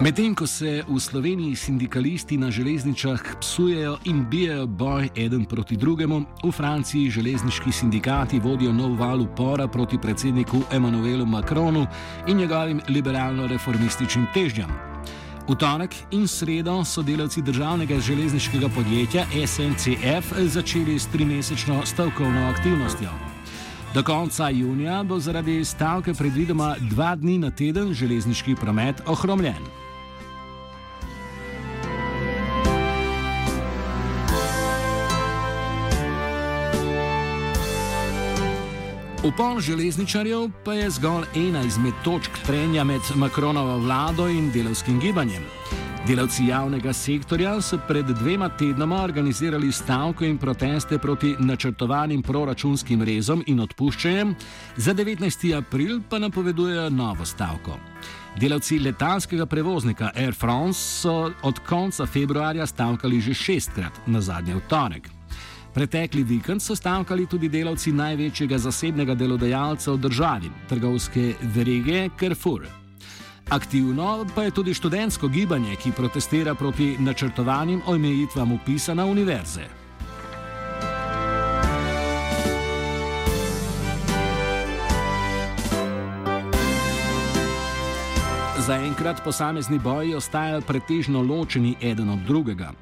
Medtem ko se v Sloveniji sindikalisti na železničah psujejo in bijajo boj eden proti drugemu, v Franciji železniški sindikati vodijo nov val upora proti predsedniku Emmanuelu Macronu in njegovim liberalno-reformističnim težnjam. V torek in sredo so delavci državnega železniškega podjetja SNCF začeli s trimesečno stavkovno aktivnostjo. Do konca junija bo zaradi stavke predvidoma dva dni na teden železniški promet ohromljen. Upor železničarjev pa je zgolj ena izmed točk trenja med Makronovo vlado in delovskim gibanjem. Delavci javnega sektorja so pred dvema tednoma organizirali stavko in proteste proti načrtovanim proračunskim rezom in odpuščanjem, za 19. april pa napovedujejo novo stavko. Delavci letalskega prevoznika Air France so od konca februarja stavkali že šestkrat, na zadnje v torek. Pretekli vikend so stavkali tudi delavci največjega zasebnega delodajalca v državi, trgovske verige Carrefour. Aktivno pa je tudi študentsko gibanje, ki protestira proti načrtovanim omejitvam upisa na univerze. Zaenkrat posamezni boji ostajajo pretežno ločeni eden od drugega.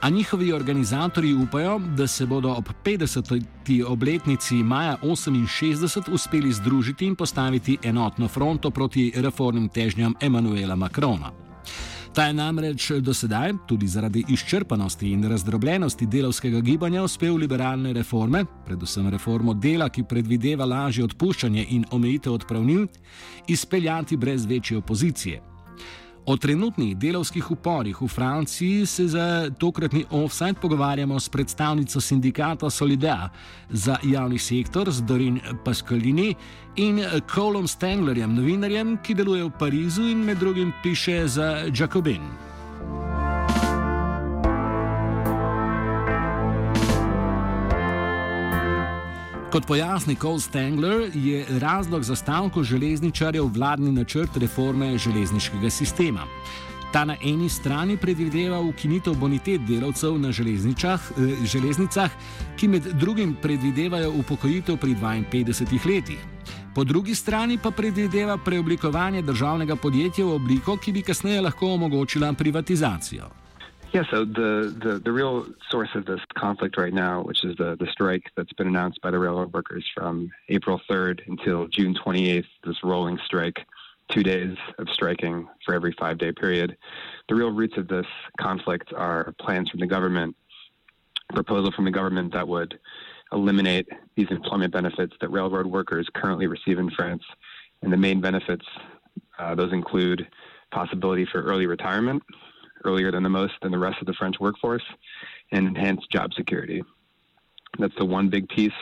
A njihovi organizatori upajo, da se bodo ob 50. obletnici maja 68 uspeli združiti in postaviti enotno fronto proti reformnim težnjam Emanuela Macrona. Ta je namreč do sedaj, tudi zaradi izčrpanosti in razdrobljenosti delovskega gibanja, uspel liberalne reforme, predvsem reformo dela, ki predvideva lažje odpuščanje in omejitev odpravnil, izpeljati brez večje opozicije. O trenutnih delovskih uporih v Franciji se za tokratni offside pogovarjamo s predstavnico sindikata Solidea za javni sektor z Dorin Pascalini in Colom Stenglerjem, novinarjem, ki deluje v Parizu in med drugim piše za Jacobin. Kot pojasni Cole Stengler, je razlog za stavko železničarjev vladni načrt reforme železniškega sistema. Ta na eni strani predvideva ukinitev bonitet delavcev na eh, železnicah, ki med drugim predvidevajo upokojitev pri 52 letih. Po drugi strani pa predvideva preoblikovanje državnega podjetja v obliko, ki bi kasneje lahko omogočila privatizacijo. Yeah, so the, the, the real source of this conflict right now, which is the, the strike that's been announced by the railroad workers from April 3rd until June 28th, this rolling strike, two days of striking for every five day period. The real roots of this conflict are plans from the government, proposal from the government that would eliminate these employment benefits that railroad workers currently receive in France. And the main benefits, uh, those include possibility for early retirement, earlier than the most than the rest of the French workforce and enhance job security. That's the one big piece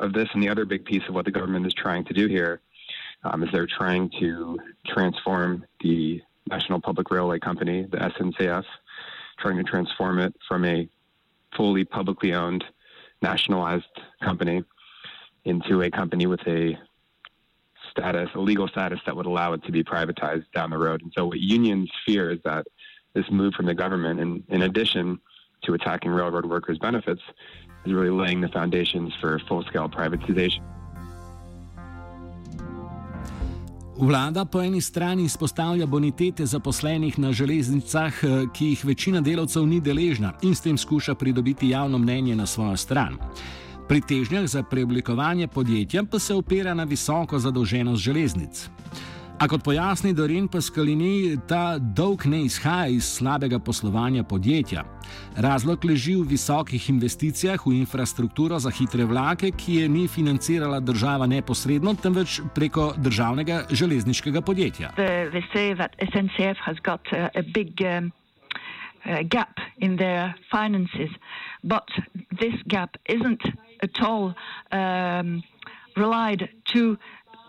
of this. And the other big piece of what the government is trying to do here um, is they're trying to transform the National Public Railway Company, the SNCF, trying to transform it from a fully publicly owned, nationalized company into a company with a status, a legal status that would allow it to be privatized down the road. And so, what unions fear is that this move from the government, and in addition to attacking railroad workers' benefits, is really laying the foundations for full scale privatization. Vlada po eni strani izpostavlja bonitete zaposlenih na železnicah, eh, ki jih večina delavcev ni deležna in s tem skuša pridobiti javno mnenje na svojo stran. Pri težnjah za preoblikovanje podjetja pa se opira na visoko zadolženost železnic. A kot pojasni Dorin Paskalini, ta dolg ne izhaja iz slabega poslovanja podjetja. Razlog leži v visokih investicijah v infrastrukturo za hitre vlake, ki je ni financirala država neposredno, temveč preko državnega železniškega podjetja. Uh, gap in their finances, but this gap isn't at all um, relied to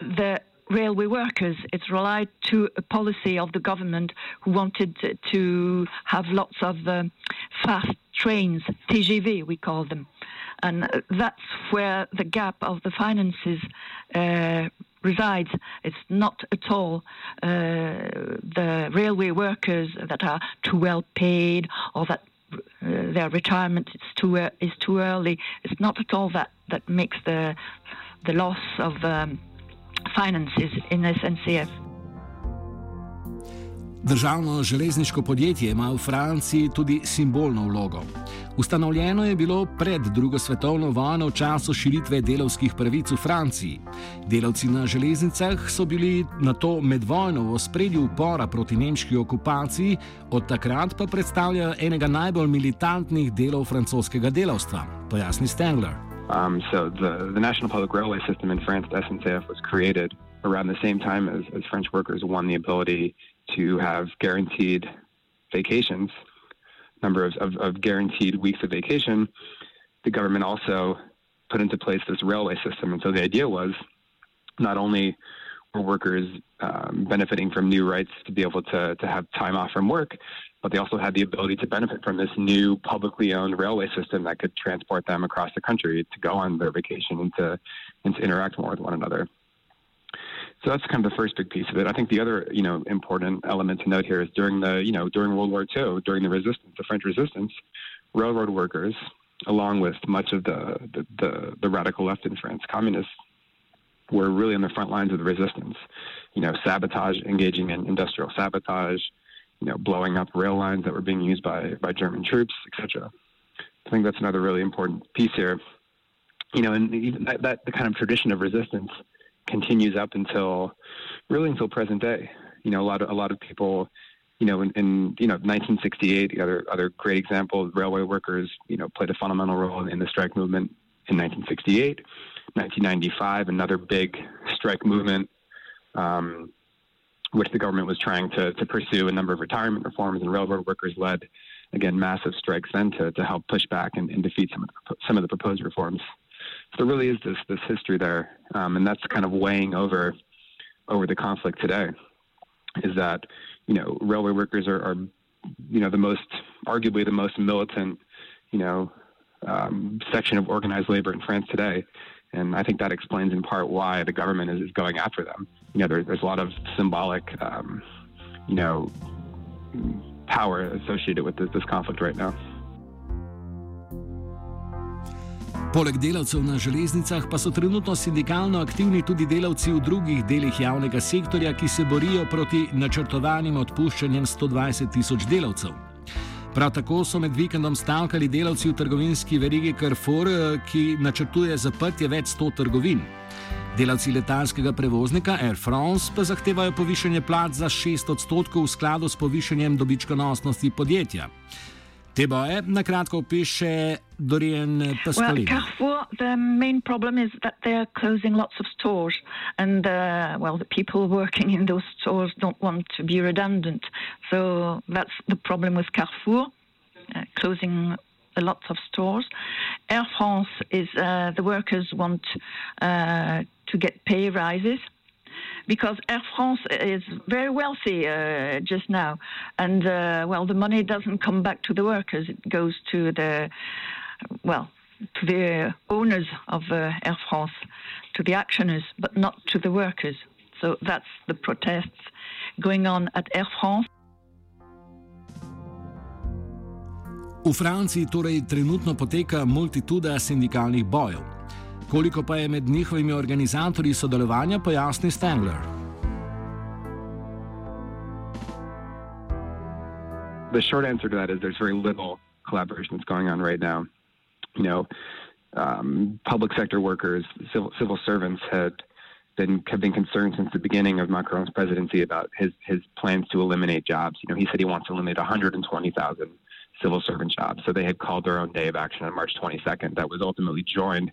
the railway workers. It's relied to a policy of the government who wanted to have lots of uh, fast trains, TGV we call them. And that's where the gap of the finances uh, resides. It's not at all uh, the railway workers that are too well paid or that uh, their retirement is too uh, is too early. It's not at all that that makes the the loss of um, finances in SNCF. Državno železniško podjetje ima v Franciji tudi simbolno vlogo. Ustanovljeno je bilo pred drugo svetovno vojno v času širitve delovskih pravic v Franciji. Delavci na železnicah so bili na to med vojno v spredju upora proti nemški okupaciji, od takrat pa predstavljajo enega najbolj militantnih delov francoskega delavstva, pojasni Stengler. Um, so the, the National Public Railway System in France, the SNCF, was created around the same time as, as French workers won the ability to have guaranteed vacations, number of, of, of guaranteed weeks of vacation. The government also put into place this railway system. And so the idea was not only workers um, benefiting from new rights to be able to, to have time off from work, but they also had the ability to benefit from this new publicly owned railway system that could transport them across the country to go on their vacation and to and to interact more with one another. So that's kind of the first big piece of it. I think the other, you know, important element to note here is during the, you know, during World War II, during the resistance, the French resistance, railroad workers, along with much of the the, the, the radical left in France, communists, were really on the front lines of the resistance. You know, sabotage, engaging in industrial sabotage, you know, blowing up rail lines that were being used by by German troops, etc. I think that's another really important piece here. You know, and even that, that the kind of tradition of resistance continues up until really until present day. You know, a lot of a lot of people, you know, in, in you know 1968, the other other great example, railway workers, you know, played a fundamental role in the strike movement in 1968. 1995, another big strike movement. Um, which the government was trying to, to pursue a number of retirement reforms, and railroad workers led, again, massive strikes then to, to help push back and, and defeat some of, the, some of the proposed reforms. So there really is this this history there, um, and that's kind of weighing over over the conflict today. Is that you know railway workers are, are you know the most arguably the most militant you know um, section of organized labor in France today, and I think that explains in part why the government is, is going after them. You know, there, there's a lot of symbolic, um, you know, power associated with this, this conflict right now. Poleg delavcev na železnicah pa so trenutno sindikalno aktivni tudi delavci v drugih delih javnega sektorja, ki se borijo proti načrtovanim odpuščanjem 120 tisoč delavcev. Prav tako so med vikendom stavkali delavci v trgovinski verigi Carrefour, eh, ki načrtuje zaprtje več sto trgovin. Delavci letalskega prevoznika Air France pa zahtevajo povišanje plat za 6 odstotkov v skladu s povišanjem dobičkonosnosti podjetja. Te boje na kratko opiše Dorian Pascalini. Well, Carrefour, the main problem is that they are closing lots of stores, and uh, well, the people working in those stores don't want to be redundant. So that's the problem with Carrefour, closing a lot of stores. Air France is uh, the workers want uh, to get pay rises because Air France is very wealthy uh, just now, and uh, well, the money doesn't come back to the workers; it goes to the well to the owners of uh, Air France, to the actioners, but not to the workers. So that's the protests going on at Air France. V Franciji torej trenutno poteka multituda sindikalnih bojev. Koliko pa je med njihovimi organizatorji sodelovanja, pojasni Stangler. The short answer to that is there's very little collaboration that's going on right now. You know, um, public sector workers, civil, civil servants had been have been concerned since the beginning of Macron's presidency about his his plans to eliminate jobs. You know, he said he wants to eliminate 120,000 civil servant jobs. So they had called their own day of action on March 22nd. That was ultimately joined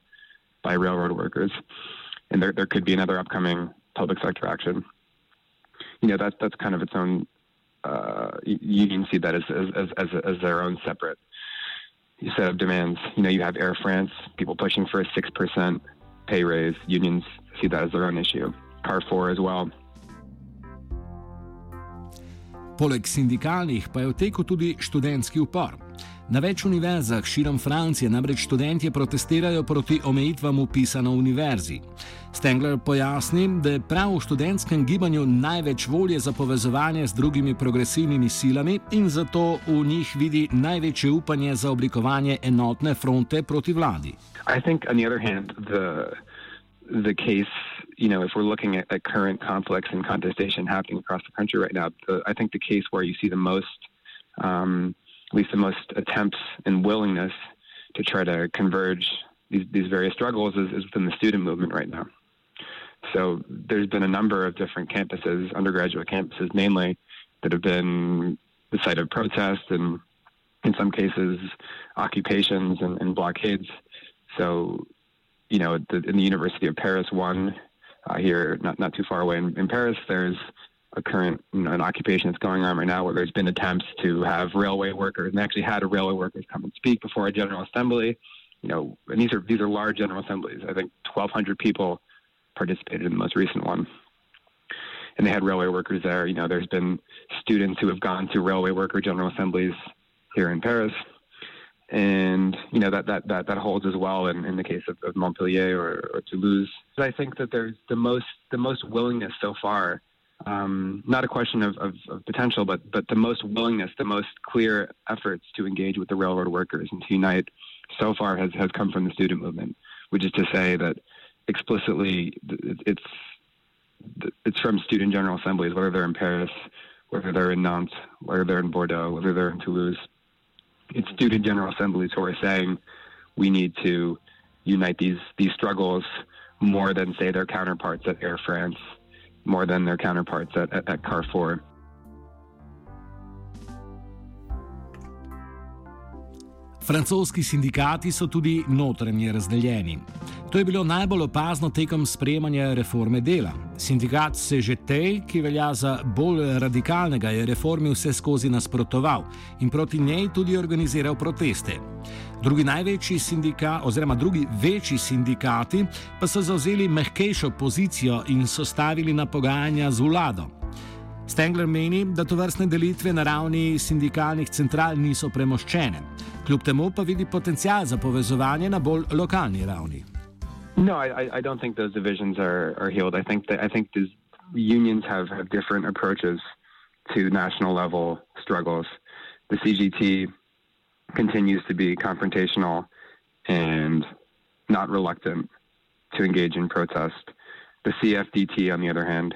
by railroad workers, and there there could be another upcoming public sector action. You know, that's that's kind of its own. Uh, unions see that as as, as as their own separate set of demands. You know, you have Air France, people pushing for a six percent pay raise. Unions see that as their own issue. Carrefour as well. Poleg sindikalnih pa je v teku tudi študentski upor. Na več univerzah širom Francije namreč študentje protestirajo proti omejitvam upisa na univerzi. Stengler pojasni, da je prav v študentskem gibanju največ volje za povezovanje z drugimi progresivnimi silami in zato v njih vidi največje upanje za oblikovanje enotne fronte proti vladi. the case, you know, if we're looking at, at, current conflicts and contestation happening across the country right now, the, I think the case where you see the most, um, at least the most attempts and willingness to try to converge these, these various struggles is, is within the student movement right now. So there's been a number of different campuses, undergraduate campuses mainly, that have been the site of protests and, in some cases, occupations and, and blockades. So you know, the, in the University of Paris, one uh, here, not not too far away in, in Paris, there's a current you know, an occupation that's going on right now where there's been attempts to have railway workers and actually had a railway workers come and speak before a general assembly. You know, and these are these are large general assemblies. I think 1,200 people participated in the most recent one, and they had railway workers there. You know, there's been students who have gone to railway worker general assemblies here in Paris and you know that that that, that holds as well in, in the case of, of Montpellier or, or Toulouse. But I think that there's the most the most willingness so far. Um, not a question of, of, of, potential, but but the most willingness, the most clear efforts to engage with the railroad workers and to unite so far has has come from the student movement, which is to say that explicitly it's it's from student general assemblies, whether they're in Paris, whether they're in Nantes, whether they're in Bordeaux, whether they're in Toulouse it's student general assemblies who are saying we need to unite these these struggles more than say their counterparts at Air France, more than their counterparts at, at, at Carrefour. Francoski sindikati so tudi notranje razdeljeni. To je bilo najbolj opazno tekom sprejemanja reforme dela. Sindikat Sežetej, ki velja za bolj radikalnega, je reformi vse skozi nasprotoval in proti njej tudi organiziral proteste. Drugi največji sindikat, oziroma drugi večji sindikati, pa so zauzeli mehkejšo pozicijo in so stavili na pogajanja z vlado. Stengler meni, da to vrstne delitve na ravni sindikalnih central niso premoščene, kljub temu pa vidi potencial za povezovanje na bolj lokalni ravni. No, I, I don't think those divisions are, are healed. I think that I think these unions have, have different approaches to national level struggles. The CGT continues to be confrontational and not reluctant to engage in protest. The CFDT, on the other hand,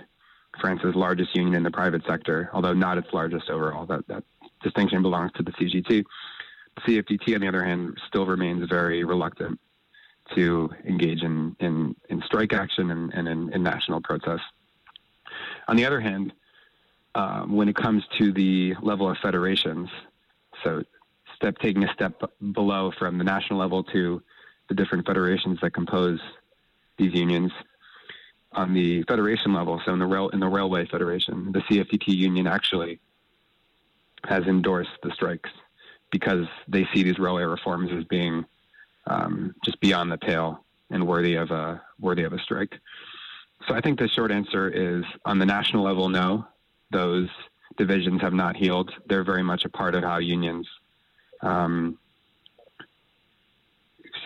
France's largest union in the private sector, although not its largest overall, that, that distinction belongs to the CGT. The CFDT, on the other hand, still remains very reluctant to engage in, in, in strike action and, and in, in, national protests. On the other hand, um, when it comes to the level of federations, so step taking a step below from the national level to the different federations that compose these unions, on the federation level, so in the rail in the railway federation, the CFDT union actually has endorsed the strikes because they see these railway reforms as being um, just beyond the pale and worthy of a worthy of a strike. So I think the short answer is on the national level, no. Those divisions have not healed. They're very much a part of how unions um,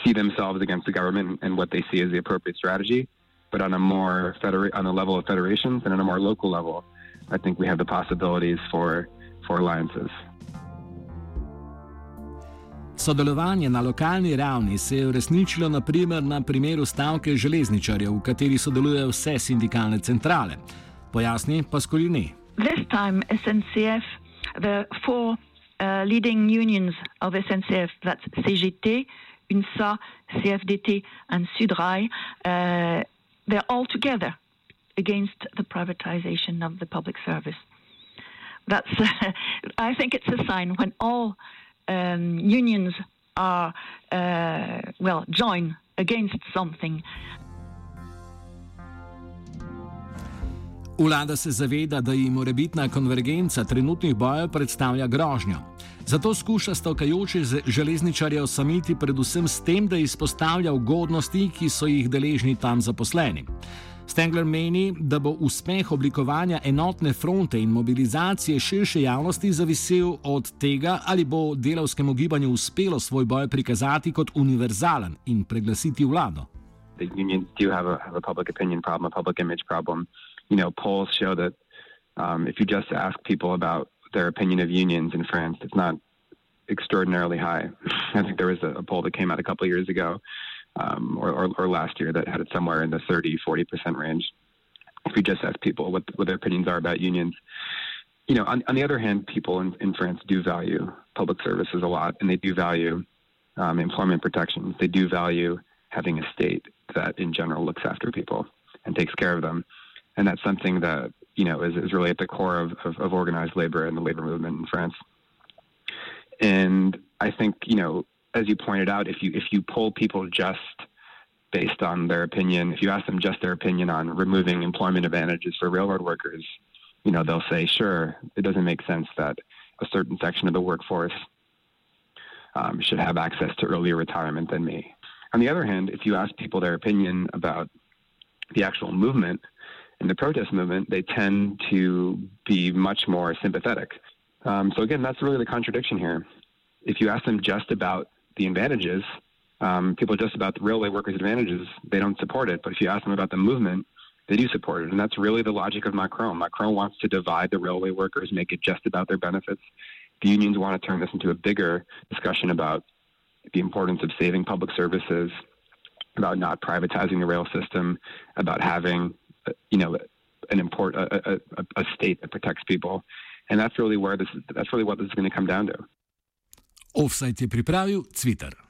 see themselves against the government and what they see as the appropriate strategy. But on a more federa- on the level of federations and on a more local level, I think we have the possibilities for for alliances. Sodelovanje na lokalni ravni se je uresničilo naprimer na primeru stavke železničarjev, v kateri sodelujejo vse sindikalne centrale. Pojasni Paskolini. This time SNCF, the four uh, leading unions of SNCF, that's CGT, UNSA, CFDT and Sudrail, uh, they're all together against the privatization of the public service. That's, I think it's a sign when all um, unions are, uh, well, join against something. Vlada se zaveda, da jim morebitna konvergenca trenutnih bojev predstavlja grožnjo. Zato skuša stavkajoče železničarje osamiti predvsem s tem, da izpostavlja ugodnosti, ki so jih deležni tam zaposleni. Stengler meni, da bo uspeh oblikovanja enotne fronte in mobilizacije širše javnosti zavisel od tega, ali bo delavskemu gibanju uspelo svoj boj prikazati kot univerzalen in preglasiti vlado. The unions do have a, have a public opinion problem, a public image problem. You know, polls show that um, if you just ask people about their opinion of unions in France, it's not extraordinarily high. I think there was a, a poll that came out a couple of years ago um, or, or, or, last year that had it somewhere in the 30, 40% range. If you just ask people what, what their opinions are about unions. You know, on, on the other hand, people in, in, France do value public services a lot, and they do value um, employment protections. They do value having a state that, in general, looks after people and takes care of them. And that's something that, you know, is, is really at the core of, of, of organized labor and the labor movement in France. And I think, you know, as you pointed out, if you if you poll people just based on their opinion, if you ask them just their opinion on removing employment advantages for railroad workers, you know, they'll say, sure, it doesn't make sense that a certain section of the workforce um, should have access to earlier retirement than me. On the other hand, if you ask people their opinion about the actual movement and the protest movement, they tend to be much more sympathetic. Um, so again, that's really the contradiction here. If you ask them just about the advantages, um, people just about the railway workers' advantages, they don't support it. But if you ask them about the movement, they do support it. And that's really the logic of Macron. Macron wants to divide the railway workers, make it just about their benefits. The unions want to turn this into a bigger discussion about the importance of saving public services, about not privatizing the rail system, about having, you know, an import a, a, a state that protects people. And that's really where this that's really what this is going to come down to. Offsajt je pripravil Cvitar.